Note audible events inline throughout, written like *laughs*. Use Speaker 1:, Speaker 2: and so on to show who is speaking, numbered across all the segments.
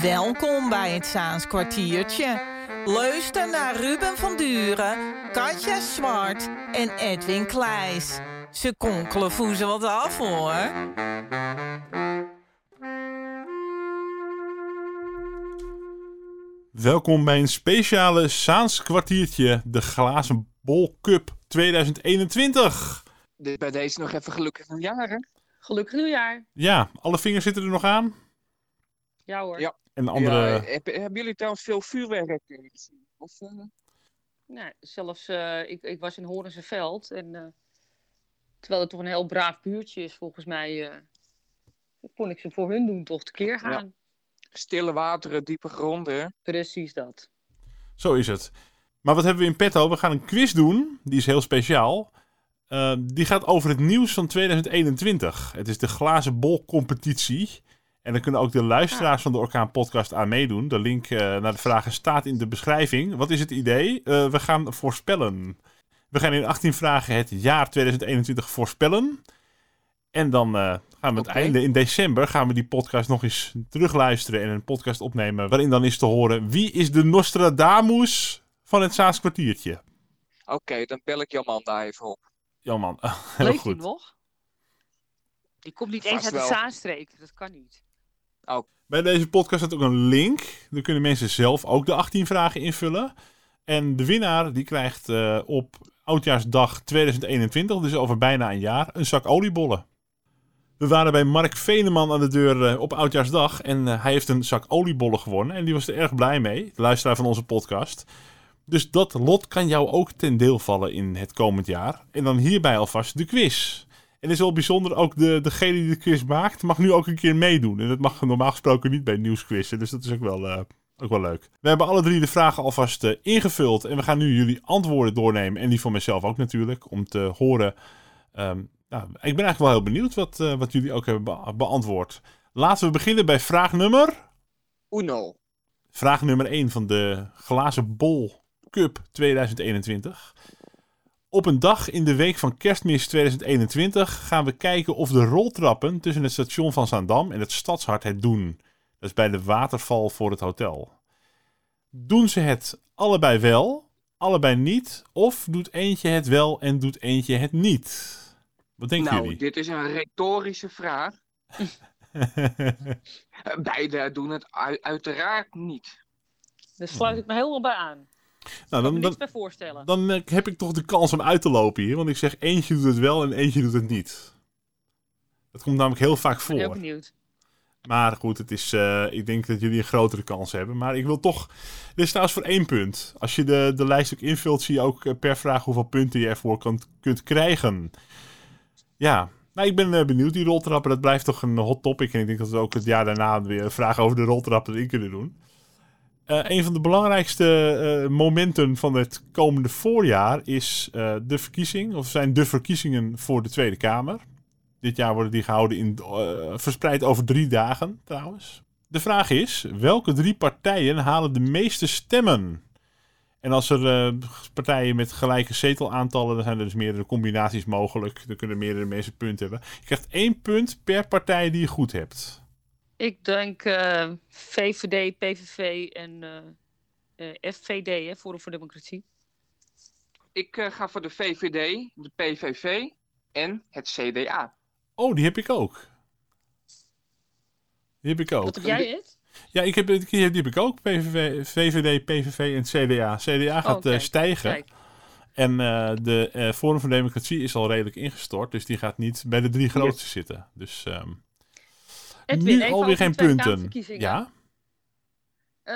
Speaker 1: Welkom bij het Saans kwartiertje. Luister naar Ruben van Duren, Katja Zwart en Edwin Kleis. Ze konkelen voezen wat af hoor.
Speaker 2: Welkom bij een speciale Saans kwartiertje, de Glazen Bol Cup 2021.
Speaker 3: Dus bij deze nog even gelukkig nieuwjaar, hè?
Speaker 4: Gelukkig nieuwjaar.
Speaker 2: Ja, alle vingers zitten er nog aan.
Speaker 4: Ja hoor.
Speaker 3: Ja.
Speaker 2: En de andere...
Speaker 3: Ja, heb- hebben jullie trouwens veel vuurwerk eh, gezien? Of, eh,
Speaker 4: Nou, zelfs, eh, ik, ik was in Horense Veld. En eh, terwijl het toch een heel braaf buurtje is, volgens mij, eh, kon ik ze voor hun doen toch tekeer gaan.
Speaker 3: stille wateren, diepe gronden.
Speaker 4: Precies dat.
Speaker 2: Zo is het. Maar wat hebben we in petto? We gaan een quiz doen. Die is heel speciaal. Eh, die gaat over het nieuws van 2021. Het is de Glazen Bol competitie. En dan kunnen ook de luisteraars van de Orkaan Podcast aan meedoen. De link eh, naar de vragen staat in de beschrijving. Wat is het idee? Eh, we gaan voorspellen. We gaan in 18 vragen het jaar 2021 voorspellen. En dan eh, gaan we het einde in december gaan we die podcast nog eens terugluisteren en een podcast opnemen. Waarin dan is te horen wie is de Nostradamus van het Saans kwartiertje.
Speaker 3: Oké, dan bel ik jouw man daar even op.
Speaker 2: Ja man, *laughs* heel
Speaker 4: Leeft hij
Speaker 2: goed.
Speaker 4: nog? Die komt niet
Speaker 3: Vast
Speaker 4: eens uit de. Zaanstreek. Dat kan niet.
Speaker 2: Bij deze podcast staat ook een link. Daar kunnen mensen zelf ook de 18 vragen invullen. En de winnaar die krijgt eh, op Oudjaarsdag 2021, dus over bijna een jaar, een zak oliebollen. We waren bij Mark Veneman aan de deur eh, op Oudjaarsdag en eh, hij heeft een zak oliebollen gewonnen. En die was er erg blij mee, de luisteraar van onze podcast. Dus dat lot kan jou ook ten deel vallen in het komend jaar. En dan hierbij alvast de quiz. En het is wel bijzonder, ook de, degene die de quiz maakt, mag nu ook een keer meedoen. En dat mag normaal gesproken niet bij nieuwsquizzen, dus dat is ook wel, eh, ook wel leuk. We hebben alle drie de vragen alvast eh, ingevuld en we gaan nu jullie antwoorden doornemen. En die van mezelf ook natuurlijk, om te horen. ehm, nou, ik ben eigenlijk wel heel benieuwd wat, eh, wat jullie ook hebben be- beantwoord. Laten we beginnen bij vraag nummer...
Speaker 3: Uno.
Speaker 2: Vraag nummer 1 van de Glazen Bol Cup 2021. Op een dag in de week van kerstmis 2021 gaan we kijken of de roltrappen tussen het station van Zaandam en het stadshart het doen. Dat is bij de waterval voor het hotel. Doen ze het allebei wel, allebei niet, of doet eentje het wel en doet eentje het niet? Wat denken
Speaker 3: nou,
Speaker 2: jullie?
Speaker 3: dit is een retorische vraag. *laughs* Beide doen het ui- uiteraard niet.
Speaker 4: Daar sluit ik me helemaal bij aan.
Speaker 2: Nou, dan, dan,
Speaker 4: bij voorstellen.
Speaker 2: Dan eh, heb ik toch de kans om uit te lopen hier. Want ik zeg eentje doet het wel en eentje doet het niet. Dat komt namelijk heel vaak
Speaker 4: Ik ben heel
Speaker 2: voor.
Speaker 4: benieuwd.
Speaker 2: Maar goed, het is, eh, ik denk dat jullie een grotere kans hebben. Maar ik wil toch... Dit is trouwens voor één punt. Als je de, de lijst ook invult, zie je ook eh, per vraag hoeveel punten je ervoor kan, kunt krijgen. Ja, nou, ik ben benieuwd. Die roltrappen, dat blijft toch een hot topic. En ik denk dat we ook het jaar daarna weer vragen over de roltrappen erin kunnen doen. Eh, een van de belangrijkste eh, momenten van het komende voorjaar is eh, de verkiezing, of zijn de verkiezingen voor de Tweede Kamer. Dit jaar worden die gehouden in, verspreid over drie dagen trouwens. De vraag is, welke drie partijen halen de meeste stemmen? En als er partijen met gelijke zetelaantallen, dan zijn er dus meerdere combinaties mogelijk. Dan kunnen meerdere mensen punten hebben. Je krijgt één punt per partij die je goed hebt.
Speaker 4: Ik denk eh, VVD, PVV en eh, eh, FVD, hè, Forum voor Democratie.
Speaker 3: Ik eh, ga voor de VVD, de PVV en het CDA.
Speaker 2: Oh, die heb ik ook. Die heb ik ook.
Speaker 4: Wat heb jij het?
Speaker 2: Ja, ik heb, die heb ik ook. PVV, VVD, PVV en CDA. CDA gaat
Speaker 4: Oh, kijk,
Speaker 2: eh, stijgen.
Speaker 4: Kijk,
Speaker 2: En eh, de eh, Forum voor Democratie is al redelijk ingestort. Dus die gaat niet bij de drie grootste zitten. Dus ehm,
Speaker 4: Edwin,
Speaker 2: nu alweer geen punten. Ja?
Speaker 4: Eh,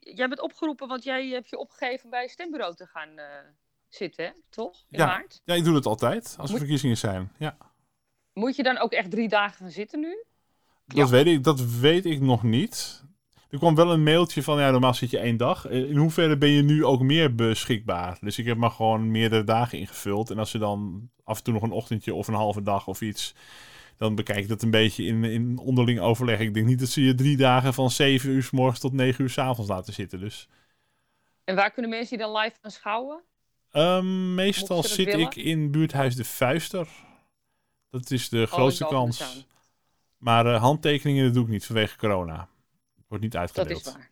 Speaker 4: jij bent opgeroepen, want jij hebt je opgegeven bij het stembureau te gaan eh, zitten, hè? toch? In
Speaker 2: Ja.
Speaker 4: maart.
Speaker 2: ja, ik doe het altijd als er
Speaker 4: Moet-
Speaker 2: verkiezingen zijn. Ja.
Speaker 4: Moet je dan ook echt drie dagen gaan zitten nu?
Speaker 2: Dat, weet ik, dat weet ik nog niet. Er kwam wel een mailtje van, ja, normaal zit je één dag. Eh, In hoeverre ben je nu ook meer beschikbaar? Dus ik heb maar gewoon meerdere dagen ingevuld. En als er dan af en toe nog een ochtendje of een halve dag of iets... dan bekijk ik dat een beetje in, in onderling overleg. Ik denk niet dat ze je drie dagen van 7 uur s morgens tot 9 uur s avonds laten zitten. Dus
Speaker 4: En waar kunnen mensen die dan live gaan schouwen?
Speaker 2: ehm, meestal
Speaker 4: dat
Speaker 2: zit
Speaker 4: willen?
Speaker 2: ik in buurthuis De Vuister. Dat is de
Speaker 4: in
Speaker 2: grootste kans. Maar eh, handtekeningen dat doe ik niet vanwege corona. Wordt niet
Speaker 4: Dat
Speaker 2: uitgedeeld.
Speaker 4: is waar.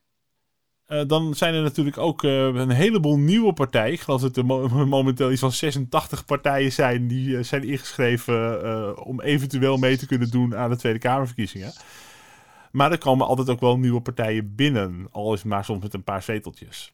Speaker 2: Eh, dan zijn er natuurlijk ook eh, een heleboel nieuwe partijen. Ik geloof dat er mo- *laughs* momenteel iets van 86 partijen zijn die eh, zijn ingeschreven om eventueel mee te kunnen doen aan de Tweede Kamerverkiezingen. Maar er komen altijd ook wel nieuwe partijen binnen, al is het maar soms met een paar zeteltjes.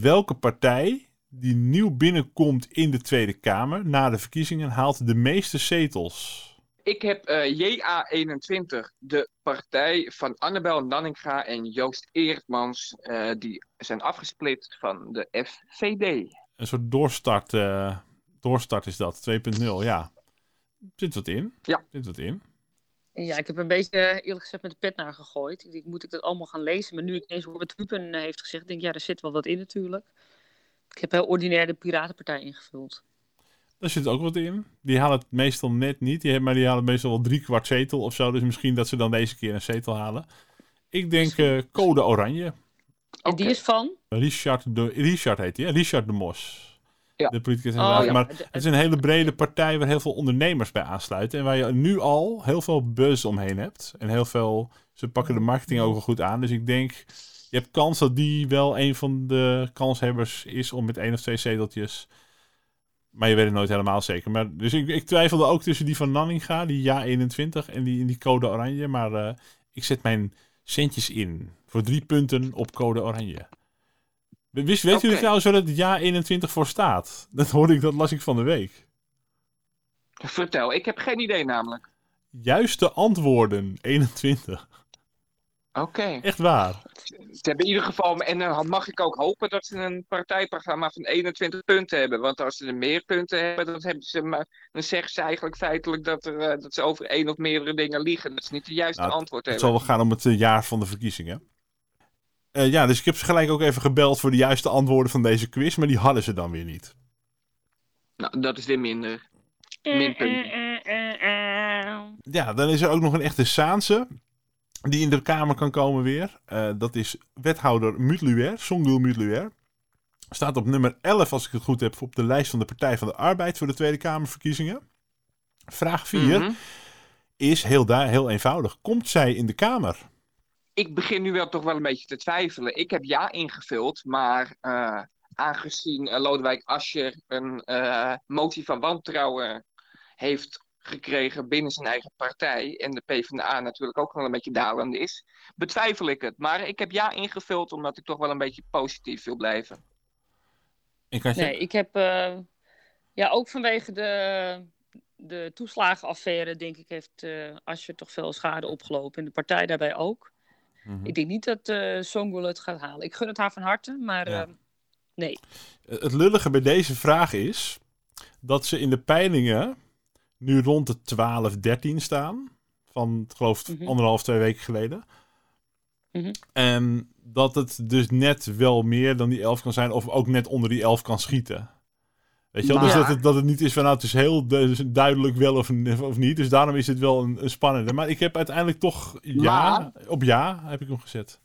Speaker 2: Welke partij die nieuw binnenkomt in de Tweede Kamer na de verkiezingen haalt de meeste zetels?
Speaker 3: Ik heb eh, JA21, de partij van Annabel Nanninga en Joost Eertmans. eh, die zijn afgesplit van de FVD.
Speaker 2: Een soort doorstart, eh, doorstart is dat, 2.0, ja. Zit wat in.
Speaker 3: Ja.
Speaker 2: Zit wat in.
Speaker 4: Ja, ik heb een beetje eerlijk gezegd met de pet naar gegooid. Ik denk, moet ik dat allemaal gaan lezen? Maar nu ik eens hoor wat Ruben eh, heeft gezegd, denk ik, ja, er zit wel wat in natuurlijk. Ik heb heel ordinair de Piratenpartij ingevuld.
Speaker 2: Daar zit ook wat in. Die halen het meestal net niet. Die, maar die halen meestal wel drie kwart zetel of zo. Dus misschien dat ze dan deze keer een zetel halen. Ik denk eh, code oranje.
Speaker 4: En die is van?
Speaker 2: Richard, de, Richard heet hij? Richard de Mos.
Speaker 3: Ja.
Speaker 2: De politicus
Speaker 4: Oh, ja.
Speaker 2: Maar
Speaker 4: Het-
Speaker 2: het is een hele brede partij waar heel veel ondernemers bij aansluiten. En waar je nu al heel veel buzz omheen hebt. En heel veel... Ze pakken de marketing ook wel goed aan. Dus ik denk... Je hebt kans dat die wel een van de kanshebbers is om met één of twee zeteltjes... Maar je weet het nooit helemaal zeker. Maar, dus ik, ik twijfelde ook tussen die van Nanninga, die ja 21 en die, die code oranje. Maar eh, ik zet mijn centjes in voor drie punten op code oranje. Wist, weet
Speaker 3: Oké.
Speaker 2: jullie trouwens waar het ja 21 voor staat? Dat hoorde ik, dat las ik van de week.
Speaker 3: Vertel, ik heb geen idee namelijk.
Speaker 2: Juiste antwoorden *laughs* 21.
Speaker 3: Oké.
Speaker 2: Echt waar.
Speaker 3: Ze hebben in ieder geval, en dan mag ik ook hopen dat ze een partijprogramma van 21 punten hebben. Want als ze er meer punten hebben, dan, hebben ze maar, dan zeggen ze eigenlijk feitelijk dat, er, eh, dat ze over één of meerdere dingen liegen. Dat ze niet de juiste
Speaker 2: Nou,
Speaker 3: antwoord
Speaker 2: Het
Speaker 3: hebben.
Speaker 2: zal wel gaan om het eh, jaar van de verkiezingen. Eh, ja, dus ik heb ze gelijk ook even gebeld voor de juiste antwoorden van deze quiz. Maar die hadden ze dan weer niet.
Speaker 3: Nou, dat is weer minder.
Speaker 2: Ja, dan is er ook nog een echte Saanse. Die in de Kamer kan komen weer. Eh, dat is wethouder Mutluer, Songul Mutluer. Staat op nummer 11, als ik het goed heb, op de lijst van de Partij van de Arbeid voor de Tweede Kamerverkiezingen. Vraag 4
Speaker 3: Mhm.
Speaker 2: is heel, daar, heel eenvoudig. Komt zij in de Kamer?
Speaker 3: Ik begin nu wel toch wel een beetje te twijfelen. Ik heb ja ingevuld, maar eh, aangezien eh, Lodewijk Asscher een motie van wantrouwen heeft gekregen binnen zijn eigen partij en de PvdA natuurlijk ook wel een beetje dalend is, betwijfel ik het. Maar ik heb ja ingevuld omdat ik toch wel een beetje positief wil blijven.
Speaker 2: En Katja?
Speaker 4: Nee, ik heb, eh, ja, ook vanwege de, de toeslagenaffaire, denk ik, heeft eh Asscher toch veel schade opgelopen. En de partij daarbij ook.
Speaker 2: Mhm.
Speaker 4: Ik denk niet dat eh Songul het gaat halen. Ik gun het haar van harte, maar
Speaker 2: Ja.
Speaker 4: eh, nee.
Speaker 2: Het lullige bij deze vraag is dat ze in de peilingen nu rond de 12, 13 staan. Van, ik geloof,
Speaker 4: Mhm.
Speaker 2: anderhalf, twee weken geleden.
Speaker 4: Mhm.
Speaker 2: En dat het dus net wel meer dan die 11 kan zijn, of ook net onder die 11 kan schieten. Weet je wel? Dus dat het, dat het niet is van, nou, het is heel du- duidelijk wel of, of niet. Dus daarom is het wel een, een spannende. Maar ik heb uiteindelijk toch ja, op ja heb ik hem gezet.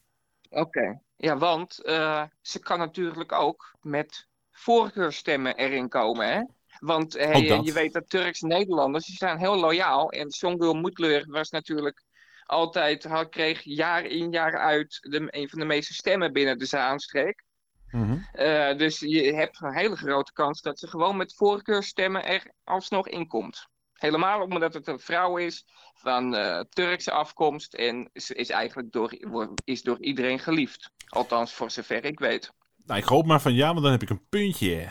Speaker 3: Oké. Ja, want eh, ze kan natuurlijk ook met voorkeurstemmen erin komen, hè? Want eh, je weet dat Turkse Nederlanders, die zijn heel loyaal. En Songül Mutlu was natuurlijk altijd, had, kreeg jaar in jaar uit de, een van de meeste stemmen binnen de Zaanstreek.
Speaker 2: Mhm.
Speaker 3: Eh, dus je hebt een hele grote kans dat ze gewoon met voorkeurstemmen er alsnog in komt. Helemaal omdat het een vrouw is van eh, Turkse afkomst en ze is eigenlijk door, is door iedereen geliefd. Althans, voor zover ik weet.
Speaker 2: Nou, ik hoop maar van ja, want dan heb ik een puntje.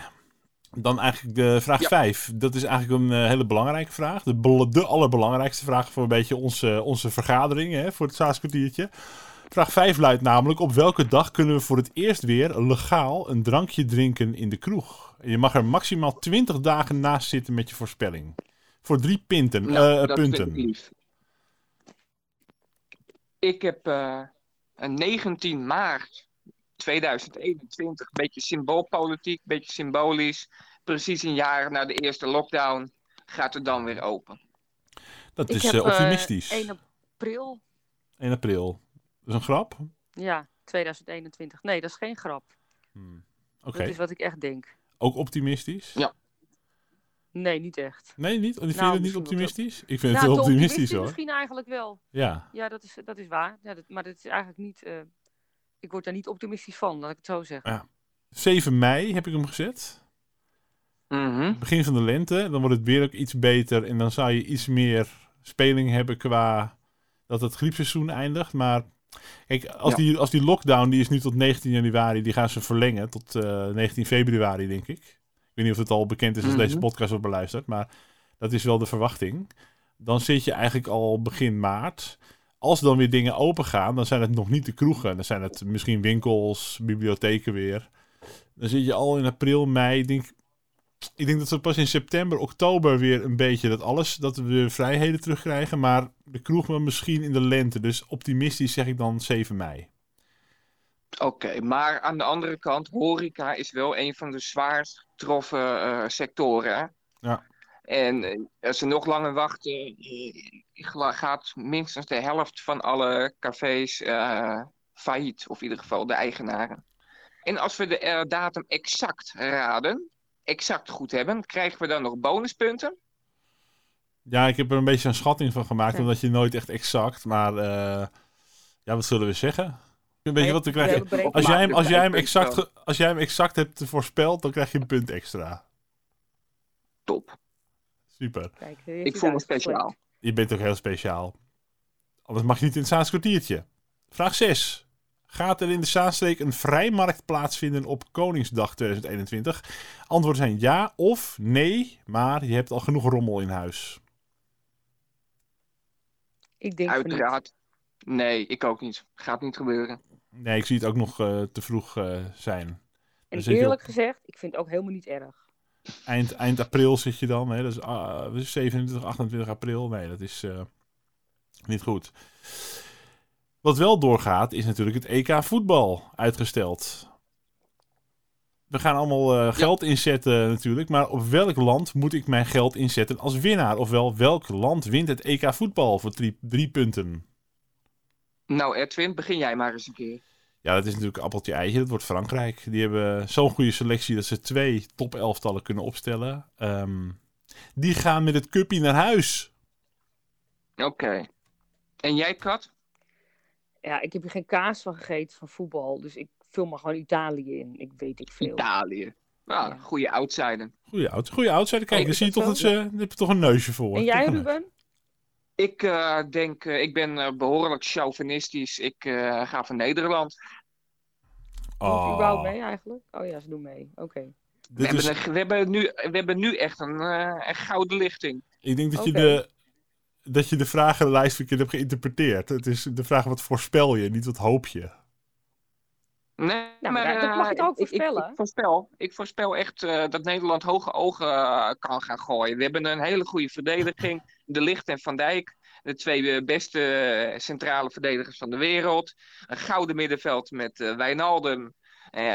Speaker 2: Dan eigenlijk de vraag
Speaker 3: Ja.
Speaker 2: 5. Dat is eigenlijk een eh, hele belangrijke vraag. De, de allerbelangrijkste vraag voor een beetje onze, onze vergadering, hè, voor het Saaskwartiertje. Vraag 5 luidt namelijk: op welke dag kunnen we voor het eerst weer legaal een drankje drinken in de kroeg? Je mag er maximaal 20 dagen naast zitten met je voorspelling. Voor drie pinten,
Speaker 3: Nou,
Speaker 2: eh, punten.
Speaker 3: Ik heb eh, een 19 maart 2021, een beetje symboolpolitiek, een beetje symbolisch. Precies een jaar na de eerste lockdown gaat het dan weer open.
Speaker 2: Dat
Speaker 4: ik
Speaker 2: is
Speaker 4: heb
Speaker 2: eh,
Speaker 4: eh,
Speaker 2: optimistisch.
Speaker 4: 1 april,
Speaker 2: 1 april. Dat is een grap?
Speaker 4: ja, 2021. Nee, dat is geen grap.
Speaker 2: Hmm. Oké.
Speaker 4: Dat is wat ik echt denk.
Speaker 2: Ook optimistisch?
Speaker 3: Ja.
Speaker 4: Nee, niet echt.
Speaker 2: Nee, niet? Vind je
Speaker 4: Nou,
Speaker 2: het niet optimistisch? Ik vind
Speaker 4: Nou,
Speaker 2: het heel
Speaker 4: te
Speaker 2: optimistisch hoor.
Speaker 4: Misschien eigenlijk wel.
Speaker 2: Ja.
Speaker 4: Ja, dat is, dat is waar. Ja, dat, maar dat is eigenlijk niet... eh, ik word daar niet optimistisch van, laat ik het zo zeggen.
Speaker 2: Ja. 7 mei heb ik hem gezet.
Speaker 3: Mhm.
Speaker 2: Begin van de lente. Dan wordt het weer ook iets beter. En dan zou je iets meer speling hebben qua dat het griepseizoen eindigt. Maar kijk, als,
Speaker 3: Ja.
Speaker 2: die, als die lockdown, die is nu tot 19 januari, die gaan ze verlengen tot eh, 19 februari, denk ik. Ik weet niet of het al bekend is als
Speaker 3: Mhm.
Speaker 2: deze podcast wordt beluisterd, maar dat is wel de verwachting. Dan zit je eigenlijk al begin maart. Als dan weer dingen open gaan, dan zijn het nog niet de kroegen. Dan zijn het misschien winkels, bibliotheken weer. Dan zit je al in april, mei. Ik denk, ik denk dat we pas in september, oktober weer een beetje dat alles, dat we weer vrijheden terugkrijgen. Maar de kroeg maar misschien in de lente. Dus optimistisch zeg ik dan 7 mei.
Speaker 3: Oké, maar aan de andere kant, horeca is wel een van de zwaarst getroffen eh, sectoren.
Speaker 2: Ja.
Speaker 3: En eh, als ze nog langer wachten, eh, gaat minstens de helft van alle cafés eh, failliet. Of in ieder geval de eigenaren. En als we de datum exact raden, exact goed hebben, krijgen we dan nog bonuspunten?
Speaker 2: Ja, ik heb er een beetje een schatting van gemaakt, omdat je nooit echt exact. Maar eh, ja, wat zullen we zeggen? Weet je
Speaker 4: Nee,
Speaker 2: wat we
Speaker 4: we
Speaker 2: krijgen? Als jij, hem, als, jij hem exact, als jij hem exact hebt voorspeld, dan krijg je een punt extra.
Speaker 3: Top.
Speaker 2: Super.
Speaker 4: Kijk,
Speaker 3: Ik voel me speciaal.
Speaker 2: Je bent ook heel speciaal. Anders mag je niet in het Zaans kwartiertje. Vraag 6. Gaat er in de Zaanstreek een vrijmarkt plaatsvinden op Koningsdag 2021? Antwoorden zijn ja of nee, maar je hebt al genoeg rommel in huis.
Speaker 4: Ik denk.
Speaker 3: Uiteraard. Nee, ik ook niet. Gaat niet gebeuren.
Speaker 2: Nee, ik zie het ook nog eh, te vroeg eh, zijn.
Speaker 4: En eerlijk
Speaker 2: op-
Speaker 4: gezegd, ik vind het ook helemaal niet erg.
Speaker 2: Eind, eind april zit je dan. Hè? Dat is ah, 27, 28 april. Nee, dat is eh, niet goed. Wat wel doorgaat, is natuurlijk het EK voetbal uitgesteld. We gaan allemaal eh, geld inzetten natuurlijk. Maar op welk land moet ik mijn geld inzetten als winnaar? Ofwel, welk land wint het EK voetbal voor drie, drie punten?
Speaker 3: Nou, Edwin, begin jij maar eens een keer.
Speaker 2: Ja, dat is natuurlijk een appeltje eitje. Dat wordt Frankrijk. Die hebben zo'n goede selectie dat ze twee top elftallen kunnen opstellen. Ehm, die gaan met het cupje naar huis.
Speaker 3: Oké. En jij, Kat?
Speaker 4: Ja, ik heb hier geen kaas van gegeten van voetbal. Dus ik vul maar gewoon Italië in. Ik weet ik veel.
Speaker 3: Italië. Nou,
Speaker 4: Ja.
Speaker 3: goede outsider.
Speaker 2: Goeie outsider. Kijk,
Speaker 4: Oh,
Speaker 2: dan zie je toch dat ze, daar heb je toch een neusje voor.
Speaker 4: En jij, Ruben?
Speaker 3: Ik eh, denk, eh, ik ben eh, behoorlijk chauvinistisch. Ik eh, ga voor Nederland.
Speaker 2: Oh,
Speaker 4: überhaupt mee eigenlijk? Oh ja, ze doen mee. Oké.
Speaker 3: We
Speaker 2: is,
Speaker 3: we, hebben nu, we hebben nu echt een, eh, een gouden lichting.
Speaker 2: ik denk dat je, de, dat je de vragenlijst verkeerd hebt geïnterpreteerd. Het is de vraag wat voorspel je, niet wat hoop je.
Speaker 3: Nee,
Speaker 4: maar ja, dat mag ook
Speaker 3: ik- ik-
Speaker 4: voorspellen?
Speaker 3: Ik, voorspel, ik voorspel echt eh, dat Nederland hoge ogen kan gaan gooien. We hebben een hele goede verdediging. De Licht en Van Dijk. De twee eh, beste eh, centrale verdedigers van de wereld. Een gouden middenveld met eh, Wijnaldum,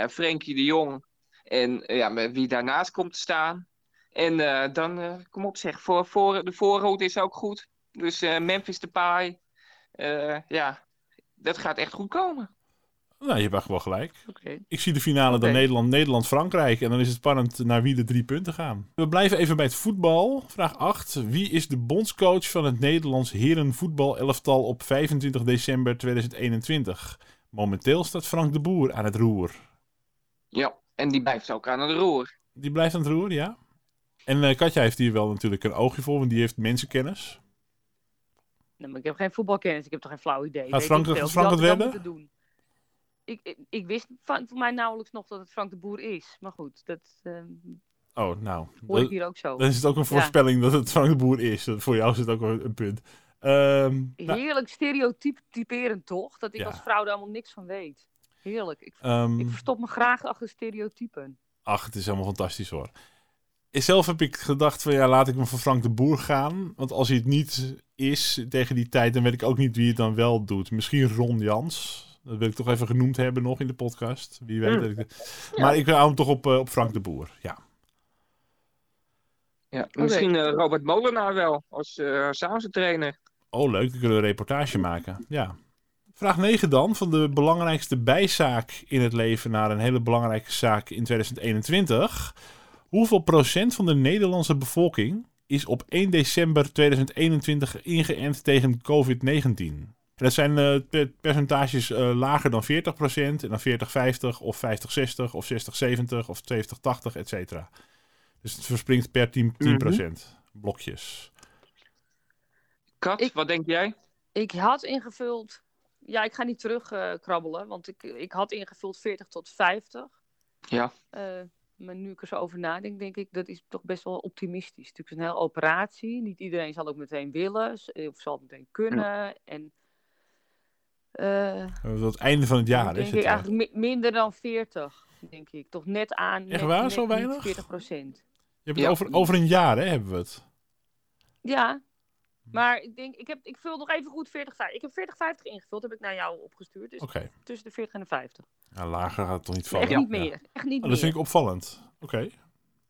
Speaker 3: Frenkie de Jong. En ja, met wie daarnaast komt te staan. En dan, kom op zeg, voor, voor, de voorhoed is ook goed. Dus eh, Memphis Depay. ja, dat gaat echt goed komen.
Speaker 2: Nou, je hebt echt wel gelijk.
Speaker 4: Oké.
Speaker 2: Ik zie de finale dan. Nederland, Nederland-Frankrijk. En dan is het spannend naar wie de drie punten gaan. We blijven even bij het voetbal. Vraag 8. Wie is de bondscoach van het Nederlands herenvoetbal-elftal op 25 december 2021? Momenteel staat Frank de Boer aan het roer.
Speaker 3: Ja, en die blijft ook aan het roer.
Speaker 2: Die blijft aan het roer, ja. En eh, Katja heeft hier wel natuurlijk een oogje voor, want die heeft mensenkennis.
Speaker 4: Nee, maar ik heb geen voetbalkennis. Ik heb toch geen flauw idee.
Speaker 2: Gaat Frank- Frank
Speaker 4: had
Speaker 2: het wedden?
Speaker 4: Ik, ik, ik wist van, voor mij nauwelijks nog dat het Frank de Boer is. Maar goed, dat ehm,
Speaker 2: Oh, nou.
Speaker 4: hoor ik hier ook zo.
Speaker 2: dan is het ook een voorspelling dat het Frank de Boer is. Voor jou is het ook wel een punt. Ehm, nou,
Speaker 4: Heerlijk stereotyp typerend toch? Dat ik
Speaker 2: Ja.
Speaker 4: als vrouw daar allemaal niks van weet. Heerlijk. Ik,
Speaker 2: ehm,
Speaker 4: ik verstop me graag achter stereotypen.
Speaker 2: Ach, het is helemaal fantastisch hoor. Zelf heb ik gedacht van ja, laat ik me voor Frank de Boer gaan. Want als hij het niet is tegen die tijd, dan weet ik ook niet wie het dan wel doet. Misschien Ron Jans. Dat wil ik toch even genoemd hebben nog in de podcast. Wie weet. Dat ik het- Maar ik hou hem toch op, eh, op Frank de Boer. Ja.
Speaker 3: Ja, misschien eh, Robert Molenaar wel, als uh, trainer.
Speaker 2: Oh, leuk. Dan kunnen we een reportage maken. Ja. Vraag 9 dan. Van de belangrijkste bijzaak in het leven naar een hele belangrijke zaak in 2021. Hoeveel procent van de Nederlandse bevolking is op 1 december 2021 ingeënt tegen COVID-19? Dat zijn eh, per- percentages eh, lager dan 40% en dan 40-50 of 50-60 of 60-70 of 70-80, et cetera. Dus het verspringt per 10%, 10% blokjes.
Speaker 3: Kat,
Speaker 4: Ik-
Speaker 3: wat denk jij?
Speaker 4: Ik had ingevuld. Ja, ik ga niet terug eh, krabbelen, want ik, ik had ingevuld 40 tot 50.
Speaker 3: Ja.
Speaker 4: Eh, maar nu ik er zo over nadenk, denk ik dat is toch best wel optimistisch. Het is natuurlijk een hele operatie. Niet iedereen zal ook meteen willen of zal het meteen kunnen. En eh,
Speaker 2: Uh, tot het einde van het jaar,
Speaker 4: denk
Speaker 2: zit
Speaker 4: ik
Speaker 2: er.
Speaker 4: eigenlijk mi- minder dan 40, denk ik. Toch net aan.
Speaker 2: Echt
Speaker 4: net,
Speaker 2: waar?
Speaker 4: net
Speaker 2: Zo weinig?
Speaker 4: 40 procent.
Speaker 2: Je hebt het
Speaker 3: Ja.
Speaker 2: over, over een jaar, hè, hebben we het.
Speaker 4: Ja, maar ik denk, ik, heb, ik vul nog even goed 40, 50. Ik heb 40, 50 ingevuld, heb ik naar jou opgestuurd. Dus
Speaker 2: Oké.
Speaker 4: tussen de 40 en de 50.
Speaker 2: Ja, lager gaat het toch niet vallen?
Speaker 4: echt niet
Speaker 2: Ja.
Speaker 4: meer. Echt niet
Speaker 2: Oh, dat
Speaker 4: meer.
Speaker 2: vind ik opvallend. Oké.
Speaker 3: Oké.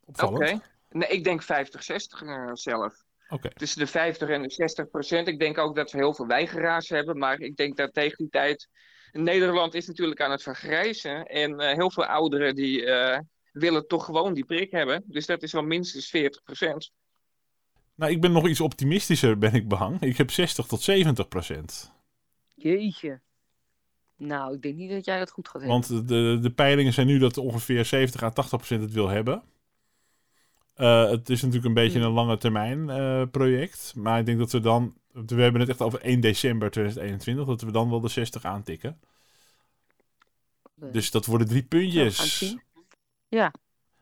Speaker 2: Opvallend.
Speaker 3: Nee, ik denk 50, 60 eh, zelf.
Speaker 2: Oké.
Speaker 3: Tussen de 50 en de 60 procent. Ik denk ook dat we heel veel weigeraars hebben. Maar ik denk dat tegen die tijd. Nederland is natuurlijk aan het vergrijzen. En eh, heel veel ouderen die eh, willen toch gewoon die prik hebben. Dus dat is wel minstens 40 procent.
Speaker 2: Nou, ik ben nog iets optimistischer, ben ik bang. Ik heb 60 tot 70 procent.
Speaker 4: Jeetje. Nou, ik denk niet dat jij dat goed gaat hebben.
Speaker 2: Want de, de peilingen zijn nu dat ongeveer 70 à 80 procent het wil hebben. Eh, het is natuurlijk een beetje een lange termijn eh, project. Maar ik denk dat we dan... We hebben het echt over 1 december 2021. Dat we dan wel de 60 aantikken. Dus dat worden drie puntjes.
Speaker 4: zien.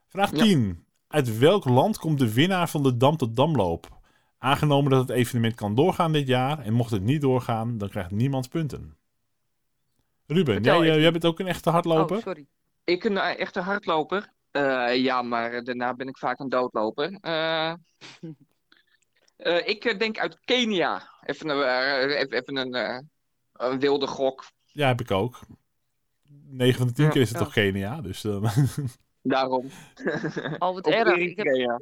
Speaker 2: Vraag
Speaker 3: Ja.
Speaker 2: 10. Uit welk land komt de winnaar van de Dam tot Damloop? Aangenomen dat het evenement kan doorgaan dit jaar en mocht het niet doorgaan, dan krijgt niemand punten. Ruben,
Speaker 3: Vertel
Speaker 2: jij, eh, jij bent ook een echte hardloper?
Speaker 4: Oh, sorry.
Speaker 3: Ik een echte hardloper. Eh, ja, maar daarna ben ik vaak een doodloper. Eh, eh, ik denk uit Kenia. Even een, even, even een, eh, een wilde gok.
Speaker 2: Ja, heb ik ook. 9 van de 10
Speaker 3: Ja.
Speaker 2: keer is het
Speaker 4: Ja.
Speaker 2: toch Kenia, dus dan... *laughs*
Speaker 3: Daarom.
Speaker 4: Oh, wat *laughs* erg. Ik heb,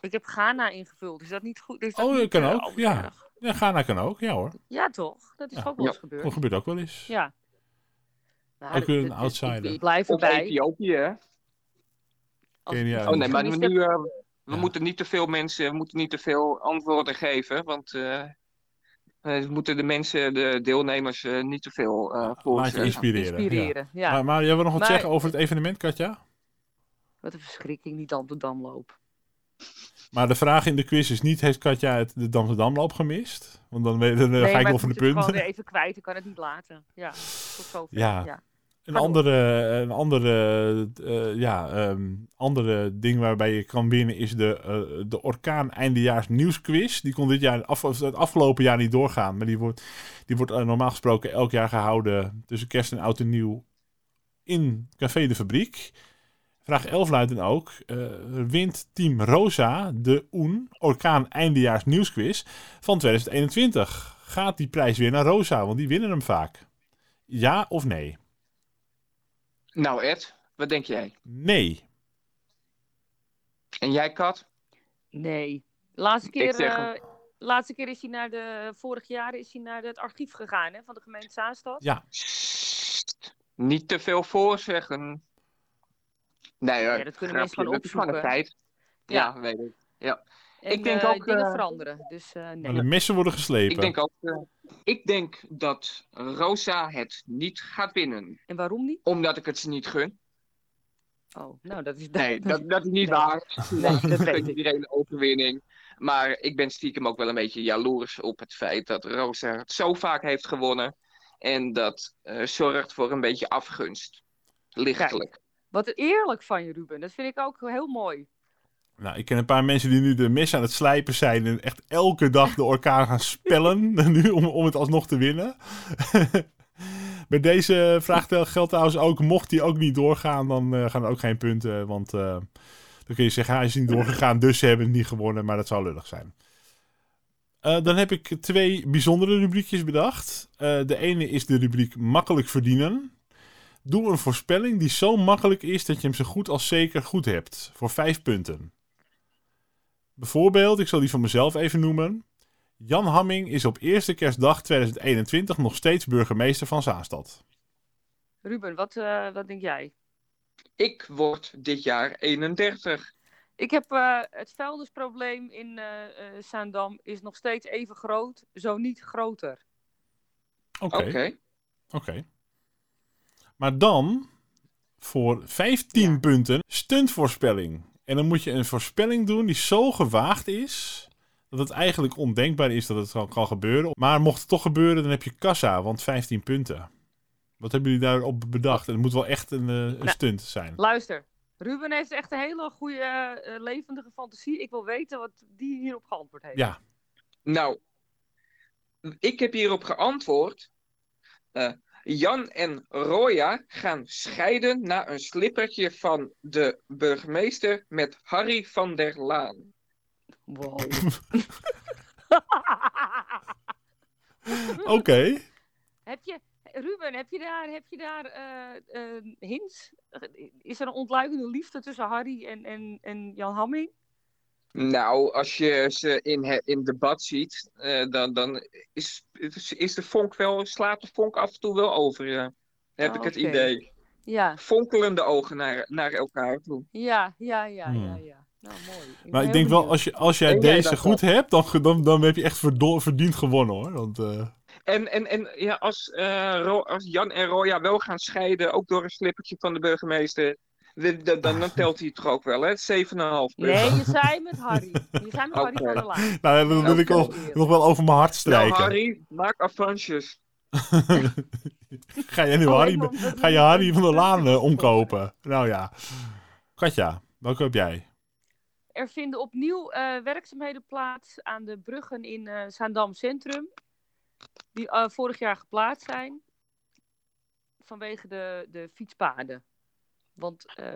Speaker 4: ik heb Ghana ingevuld. Is dat niet goed? Is dat
Speaker 2: Oh, dat kan ook,
Speaker 4: wat
Speaker 2: ja.
Speaker 4: erg?
Speaker 2: ja, Ghana kan ook, ja hoor.
Speaker 4: Ja, toch? Dat is
Speaker 2: Ja.
Speaker 4: ook wel eens
Speaker 3: Ja.
Speaker 4: gebeurd.
Speaker 2: Dat gebeurt ook wel eens.
Speaker 4: Ja. Nou,
Speaker 2: Ook weer een
Speaker 4: dat-
Speaker 2: outsider.
Speaker 4: Ik, ik blijf erbij.
Speaker 3: Ethiopië, hè? Oh nee, maar nu, eh, we
Speaker 2: Ja.
Speaker 3: moeten niet te veel mensen, we moeten niet te veel antwoorden geven, want eh, eh, we moeten de mensen, de deelnemers, eh, niet te veel eh
Speaker 2: Laat je
Speaker 3: voorstellen.
Speaker 2: inspireren.
Speaker 4: inspireren. Ja.
Speaker 2: Maar, maar jij wil nog wat
Speaker 4: Maar-
Speaker 2: zeggen over het evenement, Katja?
Speaker 4: Wat een verschrikking, die Dam de Damloop.
Speaker 2: Maar de vraag in de quiz is niet, heeft Katja het de Dam Damloop gemist? Want dan, weet- dan
Speaker 4: nee,
Speaker 2: ga ik wel
Speaker 4: ik
Speaker 2: voor de
Speaker 4: moet het gewoon
Speaker 2: punten.
Speaker 4: weer *laughs* even kwijt. Ik kan het niet laten. Ja, tot zover.
Speaker 2: Ja.
Speaker 4: ja.
Speaker 2: Een andere, een andere, eh, ja, ehm, andere ding waarbij je kan winnen is de, eh, de Orkaan Eindejaars Nieuwsquiz. Die kon dit jaar, af, het afgelopen jaar niet doorgaan. Maar die wordt, die wordt eh, normaal gesproken elk jaar gehouden tussen kerst en oud en nieuw in Café de Fabriek. Vraag 11 luidt dan ook. wint Team Rosa de OEN Orkaan Eindejaars Nieuwsquiz van 2021? Gaat die prijs weer naar Rosa? Want die winnen hem vaak. Ja of nee?
Speaker 3: Nou Ed, wat denk jij?
Speaker 2: Nee.
Speaker 3: En jij Kat?
Speaker 4: Nee. Laatste keer,
Speaker 3: zeg
Speaker 4: eh, laatste keer is hij naar de, vorig jaar is hij naar het archief gegaan hè, van de gemeente Zaanstad.
Speaker 2: Ja.
Speaker 3: Sst, Niet te veel voorzeggen. Nee hoor,
Speaker 4: Ja, dat kunnen
Speaker 3: grapje,
Speaker 4: mensen gewoon opzoeken.
Speaker 3: feit. Ja, weet ik.
Speaker 4: En,
Speaker 3: Ik denk
Speaker 4: eh,
Speaker 3: ook,
Speaker 4: dingen
Speaker 3: eh,
Speaker 4: veranderen. Dus eh,
Speaker 2: Maar
Speaker 4: nee.
Speaker 2: de messen worden geslepen.
Speaker 3: Ik denk ook, eh, ik denk dat Rosa het niet gaat winnen.
Speaker 4: En waarom niet?
Speaker 3: Omdat ik het ze niet gun.
Speaker 4: Oh, nou dat is
Speaker 3: Nee, *laughs* dat, dat is niet
Speaker 4: Nee.
Speaker 3: waar.
Speaker 4: Nee, dat *laughs* weet
Speaker 3: gun
Speaker 4: ik.
Speaker 3: iedereen een overwinning. Maar ik ben stiekem ook wel een beetje jaloers op het feit dat Rosa het zo vaak heeft gewonnen. En dat eh, zorgt voor een beetje afgunst. Lichtelijk.
Speaker 4: Wat eerlijk van je, Ruben. Dat vind ik ook heel mooi.
Speaker 2: Nou, ik ken een paar mensen die nu de mes aan het slijpen zijn en echt elke dag de orkaan gaan spellen *laughs* nu om, om het alsnog te winnen. *laughs* Bij deze vraag geldt trouwens ook, mocht die ook niet doorgaan, dan eh, gaan er ook geen punten. Want eh, dan kun je zeggen, hij is niet doorgegaan, dus ze hebben het niet gewonnen, maar dat zou lullig zijn. Eh, dan heb ik twee bijzondere rubriekjes bedacht. De ene is de rubriek makkelijk verdienen. Doe een voorspelling die zo makkelijk is dat je hem zo goed als zeker goed hebt. Voor vijf punten. Bijvoorbeeld, ik zal die van mezelf even noemen. Jan Hamming is op eerste kerstdag 2021 nog steeds burgemeester van Zaanstad.
Speaker 4: Ruben, wat, eh, wat denk jij?
Speaker 3: Ik word dit jaar 31.
Speaker 4: Ik heb eh, het vuilnisprobleem in eh eh, Zaandam is nog steeds even groot, zo niet groter.
Speaker 2: Oké.
Speaker 3: Oké.
Speaker 2: Oké. Maar dan voor 15
Speaker 4: Ja.
Speaker 2: punten stuntvoorspelling. En dan moet je een voorspelling doen die zo gewaagd is dat het eigenlijk ondenkbaar is dat het kan, kan gebeuren. Maar mocht het toch gebeuren, dan heb je kassa, want 15 punten. Wat hebben jullie daarop bedacht? Het moet wel echt een, eh, een
Speaker 4: Nou,
Speaker 2: stunt zijn.
Speaker 4: Luister, Ruben heeft echt een hele goede, eh, levendige fantasie. Ik wil weten wat die hierop geantwoord heeft.
Speaker 2: Ja,
Speaker 3: Nou, ik heb hierop geantwoord. eh, Jan en Roya gaan scheiden na een slippertje van de burgemeester met Harry van der Laan.
Speaker 4: Wow. *laughs*
Speaker 2: oké.
Speaker 4: heb je, Ruben, heb je daar, heb je daar eh, eh, hints? Is er een ontluikende liefde tussen Harry en, en, en Jan Hamming?
Speaker 3: Nou, als je ze in, in debat ziet, eh, dan, dan is, is, is de vonk wel, slaat de vonk af en toe wel over. Ja. Heb
Speaker 4: Oh,
Speaker 3: ik het
Speaker 4: oké.
Speaker 3: idee.
Speaker 4: Ja,
Speaker 3: Fonkelende ogen naar, naar elkaar toe.
Speaker 4: ja, ja, ja,
Speaker 2: Hmm.
Speaker 4: ja, ja. Nou, mooi.
Speaker 2: Maar ik denk wel, als, je, als jij deze goed hebt, dan, dan, dan heb je echt verdiend gewonnen hoor. Want, eh,
Speaker 3: En, en, en ja, als, eh, als Jan en Roya wel gaan scheiden, ook door een slippertje van de burgemeester, dan, dan telt hij het toch ook wel, hè? 7,5 punt.
Speaker 4: Nee, je zei *laughs* met Harry. Je zei met Harry van der Laan.
Speaker 2: nou, dan wil ik nog, nog wel over mijn hart
Speaker 3: Nou,
Speaker 2: strijken.
Speaker 3: Harry, maak avansjes. *laughs*
Speaker 2: ga, je nu
Speaker 4: Oh,
Speaker 2: Harry, ga je Harry van der Laan eh, omkopen? Nou ja. Katja, welke heb jij?
Speaker 4: Er vinden opnieuw eh, werkzaamheden plaats aan de bruggen in eh Zaandam Centrum. Die eh, vorig jaar geplaatst zijn. Vanwege de, de fietspaden. Want eh,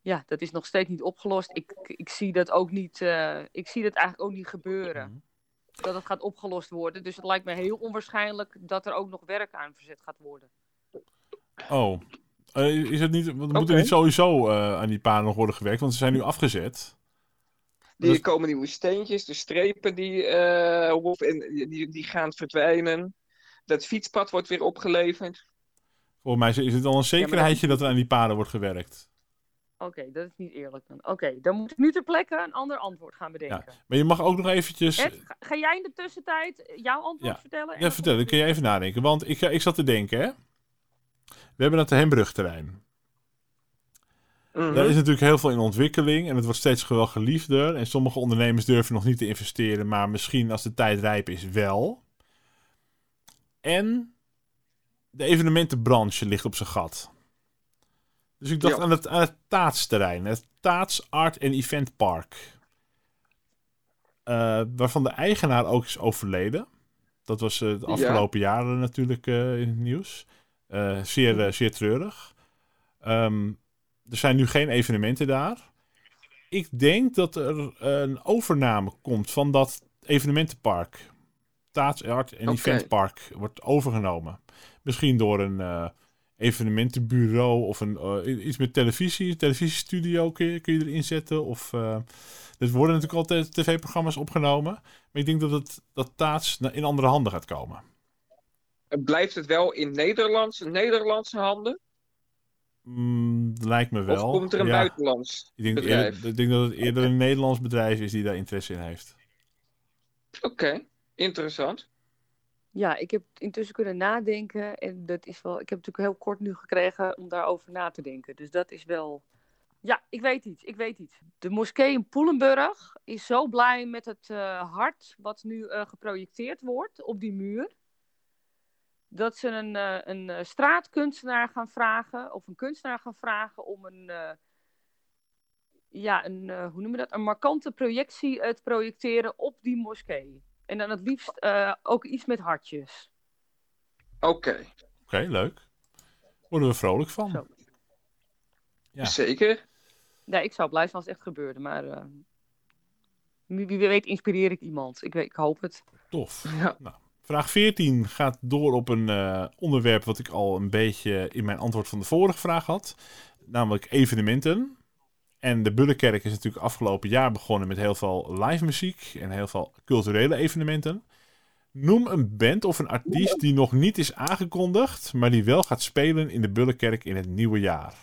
Speaker 4: ja, dat is nog steeds niet opgelost. Ik, ik zie dat ook niet. eh, ik zie dat eigenlijk ook niet gebeuren. Dat het gaat opgelost worden. Dus het lijkt me heel onwaarschijnlijk dat er ook nog werk aan verzet gaat worden.
Speaker 2: Oh. Eh, is het niet, want moet er niet sowieso eh, aan die paden nog worden gewerkt? Want ze zijn nu afgezet.
Speaker 3: Die
Speaker 2: Dus-
Speaker 3: komen nieuwe steentjes, de strepen die, eh, en die, die gaan verdwijnen. Dat fietspad wordt weer opgeleverd.
Speaker 2: Volgens mij is het al een zekerheidje dat er aan die paden wordt gewerkt.
Speaker 4: Oké, dat is niet eerlijk dan. Oké, dan moet ik nu ter plekke een ander antwoord gaan bedenken.
Speaker 2: Maar je mag ook nog eventjes...
Speaker 4: Ed, ga, ga jij in de tussentijd jouw antwoord
Speaker 2: Ja.
Speaker 4: vertellen? En
Speaker 2: Ja, vertel, dan kun je even nadenken. Want ik, ik zat te denken, hè. We hebben het Hembrugterrein.
Speaker 3: Mhm.
Speaker 2: Daar is natuurlijk heel veel in ontwikkeling en het wordt steeds wel geliefder. En sommige ondernemers durven nog niet te investeren, maar misschien als de tijd rijp is wel. En de evenementenbranche ligt op zijn gat. Dus ik dacht
Speaker 3: Ja.
Speaker 2: aan het, aan het Taatsterrein, het Taats Art en Event Park. Eh, waarvan de eigenaar ook is overleden. Dat was eh, de
Speaker 3: Ja.
Speaker 2: afgelopen jaren natuurlijk eh, in het nieuws. Zeer, zeer treurig. Ehm, er zijn nu geen evenementen daar. Ik denk dat er een overname komt van dat evenementenpark. Taats Art en. Eventpark wordt overgenomen. Misschien door een eh, evenementenbureau of een, eh, iets met televisie. Een televisiestudio kun je, kun je erin zetten. Of, eh, er worden natuurlijk altijd tv-programma's opgenomen. Maar ik denk dat het dat Taats in andere handen gaat komen.
Speaker 3: Blijft het wel in Nederlands, Nederlandse handen?
Speaker 2: Mm, lijkt me wel.
Speaker 3: Of komt er een
Speaker 2: Ja.
Speaker 3: buitenlands
Speaker 2: Ik denk,
Speaker 3: bedrijf?
Speaker 2: eerder, ik denk dat het eerder een Nederlands bedrijf is die daar interesse in heeft.
Speaker 3: Oké, interessant.
Speaker 4: Ja, ik heb intussen kunnen nadenken. En dat is wel. Ik heb natuurlijk heel kort nu gekregen om daarover na te denken. Dus dat is wel. Ja, ik weet iets. Ik weet iets. De moskee in Poelenburg is zo blij met het eh, hart wat nu eh, geprojecteerd wordt op die muur. Dat ze een, eh, een straatkunstenaar gaan vragen, of een kunstenaar gaan vragen om een, ja, een, hoe noem je dat? Een markante projectie te projecteren op die moskee. En dan het liefst eh, ook iets met hartjes.
Speaker 3: Oké,
Speaker 2: Oké, leuk. Worden we vrolijk van.
Speaker 4: Zo.
Speaker 2: Ja.
Speaker 3: zeker.
Speaker 4: Ja, ik zou blij zijn als het echt gebeurde, maar eh, wie, wie weet inspireer ik iemand. Ik, weet, ik hoop het.
Speaker 2: Tof.
Speaker 3: Ja.
Speaker 2: Nou, vraag 14 gaat door op een eh, onderwerp wat ik al een beetje in mijn antwoord van de vorige vraag had. Namelijk evenementen. En de Bullenkerk is natuurlijk afgelopen jaar begonnen met heel veel live muziek en heel veel culturele evenementen. Noem een band of een artiest die nog niet is aangekondigd, maar die wel gaat spelen in de Bullenkerk in het nieuwe jaar.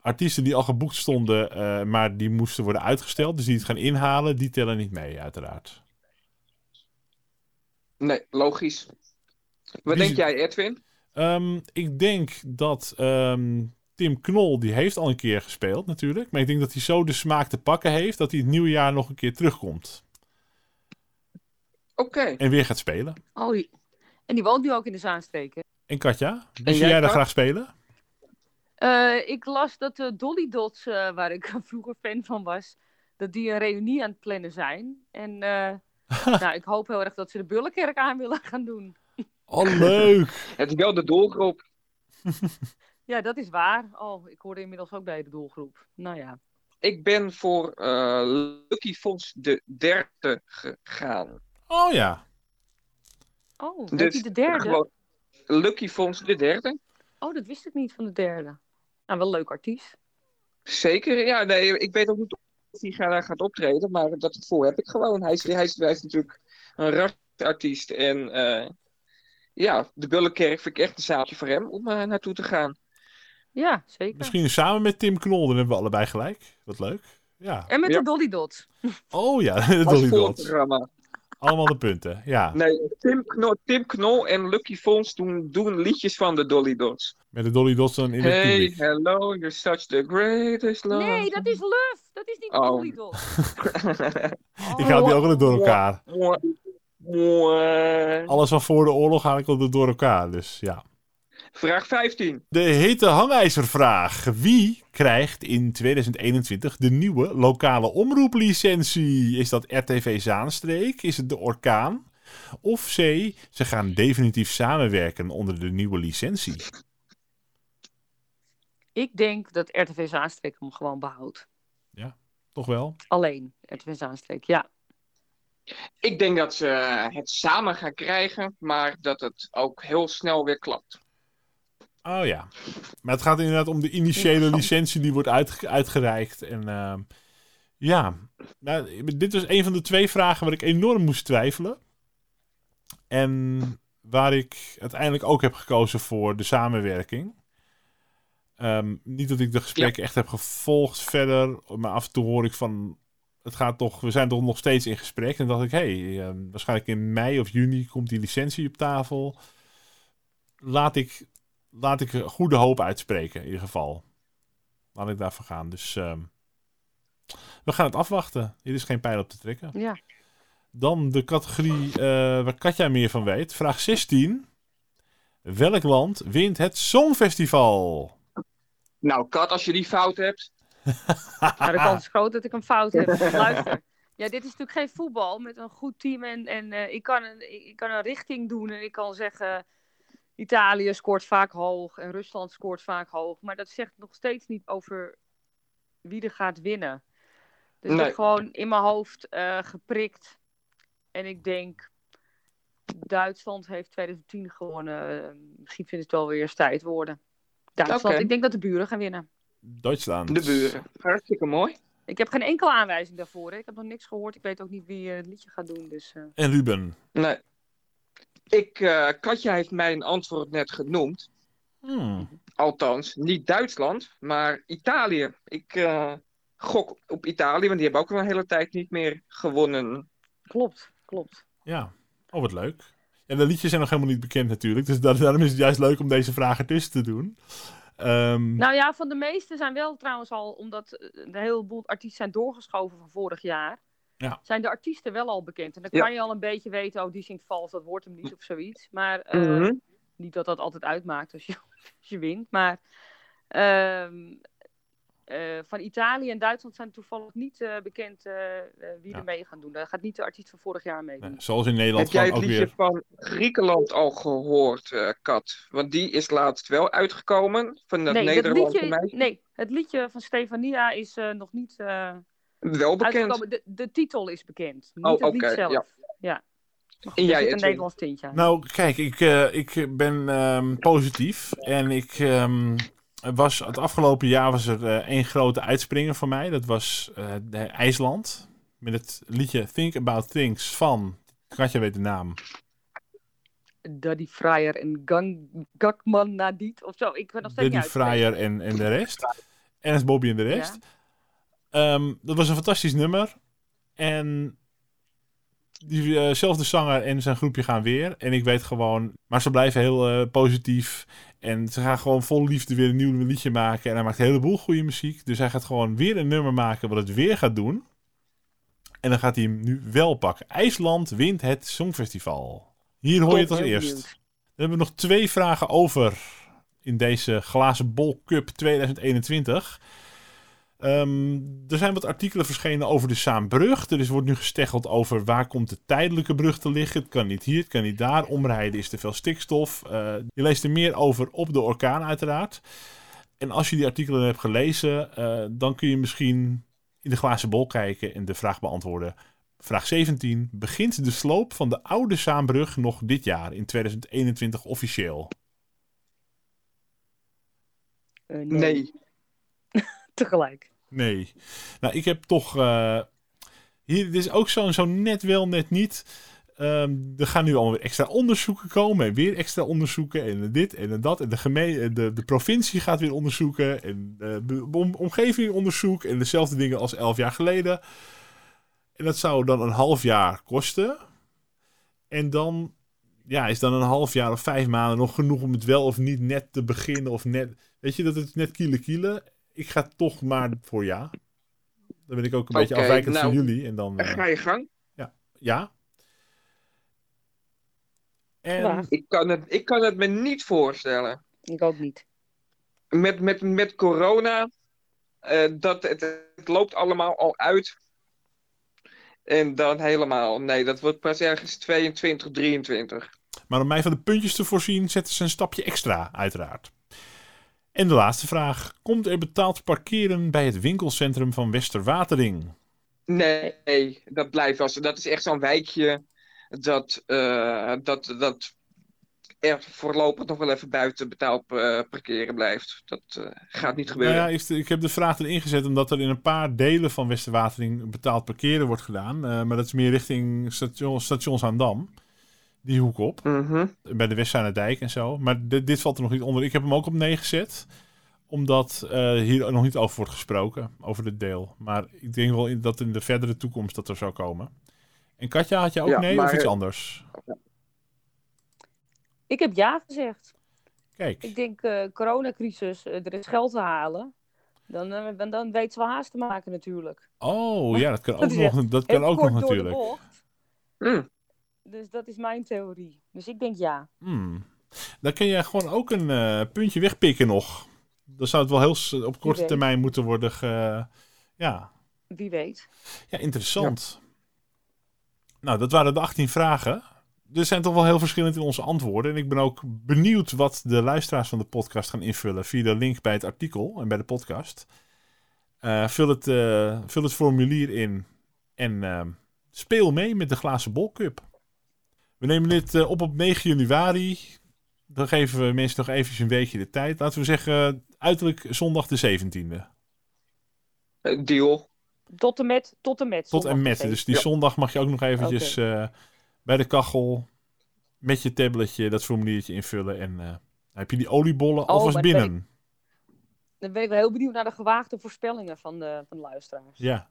Speaker 2: artiesten die al geboekt stonden, eh, maar die moesten worden uitgesteld. Dus die het gaan inhalen, die tellen niet mee, uiteraard.
Speaker 3: Nee, logisch. Wat
Speaker 2: Wie
Speaker 3: denk jij, Edwin?
Speaker 2: Ehm, ik denk dat ehm, Tim Knol, die heeft al een keer gespeeld natuurlijk. Maar ik denk dat hij zo de smaak te pakken heeft dat hij het nieuwe jaar nog een keer terugkomt.
Speaker 3: Oké.
Speaker 2: En weer gaat spelen.
Speaker 4: Oh, en die woont nu ook in de Zaanstreek, hè?
Speaker 2: En Katja, zie
Speaker 3: jij,
Speaker 2: jij daar graag spelen?
Speaker 4: Eh, ik las dat de Dolly Dots, eh, waar ik *laughs* vroeger fan van was, dat die een reunie aan het plannen zijn. En eh, *laughs* nou, ik hoop heel erg dat ze de Bullenkerk aan willen gaan doen.
Speaker 2: Oh, leuk! *laughs*
Speaker 3: Het is wel de doelgroep.
Speaker 4: Ja, dat is waar. Oh, ik hoorde inmiddels ook bij de doelgroep. Nou ja.
Speaker 3: Ik ben voor eh, Lucky Fons de derde gegaan.
Speaker 2: Oh ja.
Speaker 4: Oh,
Speaker 3: Dus
Speaker 4: heeft hij de derde?
Speaker 3: Lucky Fons de derde.
Speaker 4: Oh, dat wist ik niet van de derde. Nou, wel een leuk artiest.
Speaker 3: Zeker, ja. Nee, ik weet ook niet of hij daar gaat optreden, maar dat gevoel heb ik gewoon. Hij is, hij is, hij is natuurlijk een rasartiest. En eh, ja, de Bullenkerk vind ik echt een zaaltje voor hem om eh, naartoe te gaan.
Speaker 4: Ja, zeker.
Speaker 2: Misschien samen met Tim Knol, dan hebben we allebei gelijk. Wat leuk. Ja.
Speaker 4: En met
Speaker 3: Ja.
Speaker 4: de Dolly Dots. *laughs*
Speaker 2: Oh ja, *laughs* de
Speaker 3: Als
Speaker 2: Dolly Dots.
Speaker 3: voorprogramma.
Speaker 2: Allemaal de punten, ja.
Speaker 3: Nee, Tim Knol, Tim Knol en Lucky Fons doen, doen liedjes van de Dolly Dots.
Speaker 2: Met de Dolly Dots dan in het
Speaker 3: Hey,
Speaker 2: publiek.
Speaker 3: hello, you're such the greatest love.
Speaker 4: Nee, dat is Luf. Dat is niet de
Speaker 3: Oh.
Speaker 4: Dolly Dots. *laughs*
Speaker 2: Ik haal die ook altijd door elkaar. Alles van voor de oorlog haal ik altijd door elkaar, dus ja.
Speaker 3: Vraag 15.
Speaker 2: De hete hangijzervraag. Wie krijgt in 2021 de nieuwe lokale omroeplicentie? Is dat RTV Zaanstreek? Is het de Orkaan? Of C, ze gaan definitief samenwerken onder de nieuwe licentie?
Speaker 4: Ik denk dat RTV Zaanstreek hem gewoon behoudt.
Speaker 2: Toch wel?
Speaker 4: Alleen RTV Zaanstreek, ja.
Speaker 3: Ik denk dat ze het samen gaan krijgen, maar dat het ook heel snel weer klapt.
Speaker 2: Oh ja. Maar het gaat inderdaad om de initiële licentie die wordt uitge- uitgereikt. En ehm, ja, nou, dit was een van de twee vragen waar ik enorm moest twijfelen. En waar ik uiteindelijk ook heb gekozen voor de samenwerking. Ehm, niet dat ik de gesprekken echt heb gevolgd verder, maar af en toe hoor ik van. Het gaat toch, we zijn toch nog steeds in gesprek. En dacht ik, hé, hey, ehm, waarschijnlijk in mei of juni komt die licentie op tafel. Laat ik, laat ik goede hoop uitspreken, in ieder geval. Laat ik daarvoor gaan. Dus ehm, we gaan het afwachten. Hier is geen pijl op te trekken.
Speaker 4: ja.
Speaker 2: Dan de categorie eh, waar Katja meer van weet. Vraag 16. Welk land wint het Songfestival?
Speaker 3: Nou, Kat, als je die fout hebt.
Speaker 4: Nou, de kans is *laughs* groot dat ik een fout heb. *laughs* Luister. Ja, dit is natuurlijk geen voetbal met een goed team. En, en eh, ik, kan een, ik, ik kan een richting doen en ik kan zeggen... Italië scoort vaak hoog en Rusland scoort vaak hoog. Maar dat zegt nog steeds niet over wie er gaat winnen. Dus ik heb gewoon in mijn hoofd eh, geprikt. En ik denk... Duitsland heeft 2010 gewonnen. Eh, misschien vindt het wel weer eens tijd worden. Duitsland, ik denk dat de buren gaan winnen.
Speaker 2: Duitsland.
Speaker 3: De buren. Hartstikke mooi.
Speaker 4: Ik heb geen enkele aanwijzing daarvoor. Hè. Ik heb nog niks gehoord. Ik weet ook niet wie eh, het liedje gaat doen. Dus, eh.
Speaker 2: En Ruben.
Speaker 3: Nee. Ik, eh, Katja heeft mijn antwoord net genoemd.
Speaker 2: Hmm.
Speaker 3: Althans, niet Duitsland, maar Italië. Ik eh, gok op Italië, want die hebben ook al een hele tijd niet meer gewonnen.
Speaker 4: Klopt, klopt.
Speaker 2: Ja. Oh, wat leuk. Ja, de liedjes zijn nog helemaal niet bekend natuurlijk. Dus daar- daarom is het juist leuk om deze vragen tussen te doen. Ehm,
Speaker 4: Nou ja, van de meeste zijn wel trouwens al, omdat een heleboel artiesten zijn doorgeschoven van vorig jaar.
Speaker 2: Ja.
Speaker 4: Zijn de artiesten wel al bekend. En dan
Speaker 3: Ja.
Speaker 4: kan je al een beetje weten, oh die zingt vals, dat wordt hem niet of zoiets. Maar eh,
Speaker 3: Mhm.
Speaker 4: niet dat dat altijd uitmaakt als je, *laughs* als je wint. Maar ehm, eh, van Italië en Duitsland zijn toevallig niet eh, bekend wie
Speaker 2: Ja.
Speaker 4: er mee gaan doen. Daar gaat niet de artiest van vorig jaar
Speaker 2: nee, zoals in Nederland
Speaker 3: Heb jij het liedje
Speaker 2: weer...
Speaker 3: van Griekenland al gehoord, eh, Kat? Want die is laatst wel uitgekomen van dat
Speaker 4: nee, dat
Speaker 3: Nederlandse
Speaker 4: liedje,
Speaker 3: meisje.
Speaker 4: nee, het liedje van Stefania is eh, nog niet eh,
Speaker 3: Wel bekend.
Speaker 4: De, de titel is bekend, niet
Speaker 3: Oh,
Speaker 4: het lied
Speaker 3: oké,
Speaker 4: zelf.
Speaker 3: ja.
Speaker 4: Ja. Goed,
Speaker 3: En
Speaker 4: er
Speaker 3: jij,
Speaker 4: zit een? Nederlands tintje.
Speaker 2: Nou, kijk, ik, eh, ik ben ehm, positief. En ik ehm, was het afgelopen jaar was er eh, één grote uitspringer voor mij. Dat was eh, de IJsland. Met het liedje Think About Things van... Katja weet de naam.
Speaker 4: Daddy Fryer en Gang, Gakman Nadit of zo. Ik ben nog steeds
Speaker 2: Daddy. Fryer en, en de rest. Ernst Bobby en de rest. Ehm, dat was een fantastisch nummer. En diezelfde zanger en zijn groepje gaan weer. En ik weet gewoon, maar ze blijven heel eh, positief. En ze gaan gewoon vol liefde weer een nieuw liedje maken. En hij maakt een heleboel goede muziek. Dus hij gaat gewoon weer een nummer maken wat het weer gaat doen. En dan gaat hij hem nu wel pakken. IJsland wint het Songfestival. Hier hoor je het als eerst. Dan hebben we nog twee vragen over in deze Glazen Bol Cup 2021. Ehm, er zijn wat artikelen verschenen over de Saambrug. Er is, wordt nu gesteggeld over waar komt de tijdelijke brug te liggen. Het kan niet hier, het kan niet daar. Omrijden is te veel stikstof. Uh, je leest er meer over op de orkaan uiteraard. En als je die artikelen hebt gelezen, uh, dan kun je misschien in de glazen bol kijken en de vraag beantwoorden. Vraag 17. Begint de sloop van de oude Saambrug nog dit jaar, in 2021 officieel?
Speaker 4: Uh,
Speaker 3: nee. nee. *laughs*
Speaker 4: Tegelijk.
Speaker 2: Nee. Nou, ik heb toch. Uh, hier dit is ook zo'n zo net wel, net niet. Um, er gaan nu alweer extra onderzoeken komen. En weer extra onderzoeken. En dit en dat. En de, gemeente, de, de provincie gaat weer onderzoeken. En de om, omgeving onderzoek. En dezelfde dingen als elf jaar geleden. En dat zou dan een half jaar kosten. En dan ja, is dan een half jaar of vijf maanden nog genoeg om het wel of niet net te beginnen. Of net. Weet je dat het net kiele kiele ik ga toch maar voor ja. Dan ben ik ook een beetje afwijkend
Speaker 3: nou,
Speaker 2: van jullie. En dan, uh,
Speaker 3: ga je gang.
Speaker 2: Ja. ja.
Speaker 3: En... Ik, kan het, ik kan het me niet voorstellen.
Speaker 4: Ik ook niet.
Speaker 3: Met, met, met corona, uh, dat, het, het loopt allemaal al uit. En dan helemaal, nee, dat wordt pas ergens 22, 23.
Speaker 2: Maar om mij van de puntjes te voorzien, zetten ze een stapje extra, uiteraard. En de laatste vraag. Komt er betaald parkeren bij het winkelcentrum van Westerwatering?
Speaker 3: Nee, dat blijft als. Dat is echt zo'n wijkje dat, uh, dat, dat er voorlopig nog wel even buiten betaald uh, parkeren blijft. Dat uh, gaat niet gebeuren.
Speaker 2: Nou ja, ik, ik, heb de vraag erin gezet omdat er in een paar delen van Westerwatering betaald parkeren wordt gedaan. maar dat is meer richting station, stations aan Dam die hoek op.
Speaker 3: Mhm.
Speaker 2: Bij de dijk en zo. Maar dit, dit valt er nog niet onder. Ik heb hem ook op 9 gezet. Omdat uh, hier nog niet over wordt gesproken. Over dit deel. Maar ik denk wel in, dat in de verdere toekomst dat er zou komen. En Katja, had je ook
Speaker 3: Ja,
Speaker 2: nee
Speaker 3: maar-
Speaker 2: of iets anders?
Speaker 4: Ik heb ja gezegd.
Speaker 2: Kijk.
Speaker 4: Ik denk, eh coronacrisis, eh, er is geld te halen. Dan, eh, dan, dan weet ze wel haast te maken natuurlijk.
Speaker 2: Oh *laughs* ja, dat kan ook
Speaker 4: Dat
Speaker 2: nog, dat kan ook nog natuurlijk.
Speaker 4: Dus dat is mijn theorie. Dus ik denk ja.
Speaker 2: Hmm. Dan kun je gewoon ook een eh, puntje wegpikken nog. Dan zou het wel heel op korte termijn moeten worden ge... Ja,
Speaker 4: Wie weet.
Speaker 2: Ja, interessant. Nou, dat waren de 18 vragen. Er zijn toch wel heel verschillend in onze antwoorden. En ik ben ook benieuwd wat de luisteraars van de podcast gaan invullen via de link bij het artikel en bij de podcast. Eh, vul, het, eh, vul het formulier in en eh, speel mee met de Glazen Bol Cup. We nemen dit eh, op op 9 januari. Dan geven we mensen nog eventjes een weekje de tijd. Laten we zeggen, uiterlijk zondag de 17e.
Speaker 3: Eh, Deal.
Speaker 4: Tot en met. Tot en met.
Speaker 2: Tot en met. Dus die
Speaker 3: Ja.
Speaker 2: zondag mag je ook nog eventjes eh, bij de kachel met je tabletje dat formuliertje invullen. En eh, dan heb je die oliebollen
Speaker 4: Oh,
Speaker 2: alvast
Speaker 4: maar dan ben
Speaker 2: binnen.
Speaker 4: Dan ben ik wel heel benieuwd naar de gewaagde voorspellingen van de, van de luisteraars.
Speaker 2: Ja.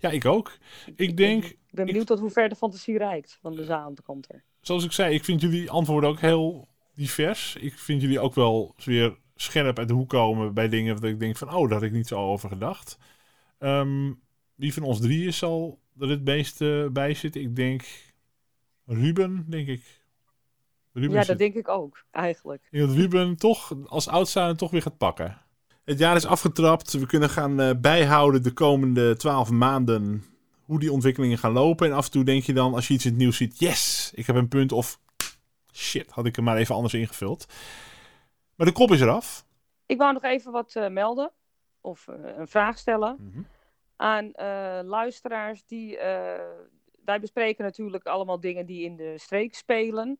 Speaker 2: Ja, ik ook. Ik denk,
Speaker 4: Ik ben benieuwd tot hoe ver de fantasie reikt van de zaal er.
Speaker 2: zoals ik zei, ik vind jullie antwoorden ook heel divers. Ik vind jullie ook wel weer scherp uit de hoek komen bij dingen dat ik denk van, oh, daar had ik niet zo over gedacht. Ehm, wie van ons drieën zal er het meeste bij zitten? Ik denk Ruben, denk ik. Ruben
Speaker 4: Ja,
Speaker 2: zit-
Speaker 4: dat denk ik ook, eigenlijk.
Speaker 2: Ik denk dat Ruben toch als outsider toch weer gaat pakken. Het jaar is afgetrapt. We kunnen gaan eh, bijhouden de komende twaalf maanden hoe die ontwikkelingen gaan lopen. En af en toe denk je dan, als je iets in het nieuws ziet, yes, ik heb een punt. Of shit, had ik hem maar even anders ingevuld. Maar de kop is eraf.
Speaker 4: Ik wou nog even wat eh, melden. Of eh, een vraag stellen
Speaker 2: Mhm.
Speaker 4: aan luisteraars. Die, wij bespreken natuurlijk allemaal dingen die in de streek spelen.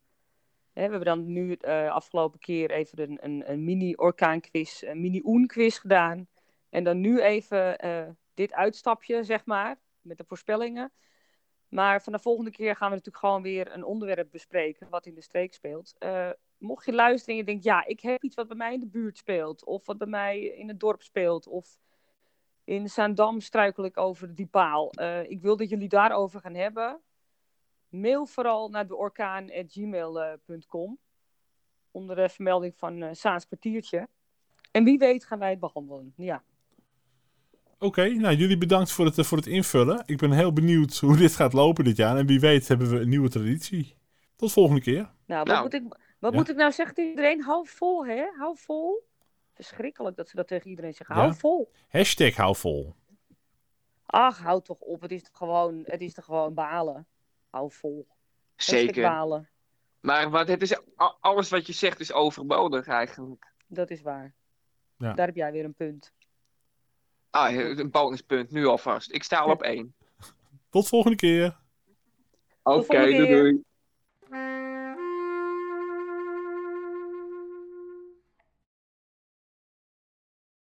Speaker 4: We hebben dan nu eh afgelopen keer even een, een, een mini-orkaanquiz, een mini-oen-quiz gedaan. En dan nu even eh, dit uitstapje, zeg maar, met de voorspellingen. Maar van de volgende keer gaan we natuurlijk gewoon weer een onderwerp bespreken wat in de streek speelt. Eh, mocht je luisteren en je denkt, ja, ik heb iets wat bij mij in de buurt speelt. Of wat bij mij in het dorp speelt. Of in Zaandam struikel ik over die paal. Ik wil dat jullie daarover gaan hebben. Mail vooral naar de orkaan.gmail.com. Onder de vermelding van uh, Saans kwartiertje. En wie weet gaan wij het behandelen. Ja.
Speaker 2: Oké, nou jullie bedankt voor het, voor het invullen. Ik ben heel benieuwd hoe *laughs* dit gaat lopen dit jaar. En wie weet hebben we een nieuwe traditie. Tot volgende keer.
Speaker 4: Nou, wat,
Speaker 3: Nou.
Speaker 4: Moet, ik, wat
Speaker 2: Ja.
Speaker 4: moet ik nou zeggen tegen iedereen? Hou vol, hè? Hou vol. Verschrikkelijk dat ze dat tegen iedereen zeggen.
Speaker 2: Ja.
Speaker 4: Hou vol.
Speaker 2: Hashtag hou vol.
Speaker 4: Ach, hou toch op. Het is toch gewoon, het is toch gewoon balen. Hou vol.
Speaker 3: Zeker. Maar wat, het is, alles wat je zegt is overbodig eigenlijk.
Speaker 4: Dat is waar.
Speaker 2: Ja.
Speaker 4: Daar heb jij weer een punt.
Speaker 3: Ah, een bonuspunt, nu alvast. Ik sta al op één.
Speaker 2: Tot volgende keer.
Speaker 3: Oké, doei doei.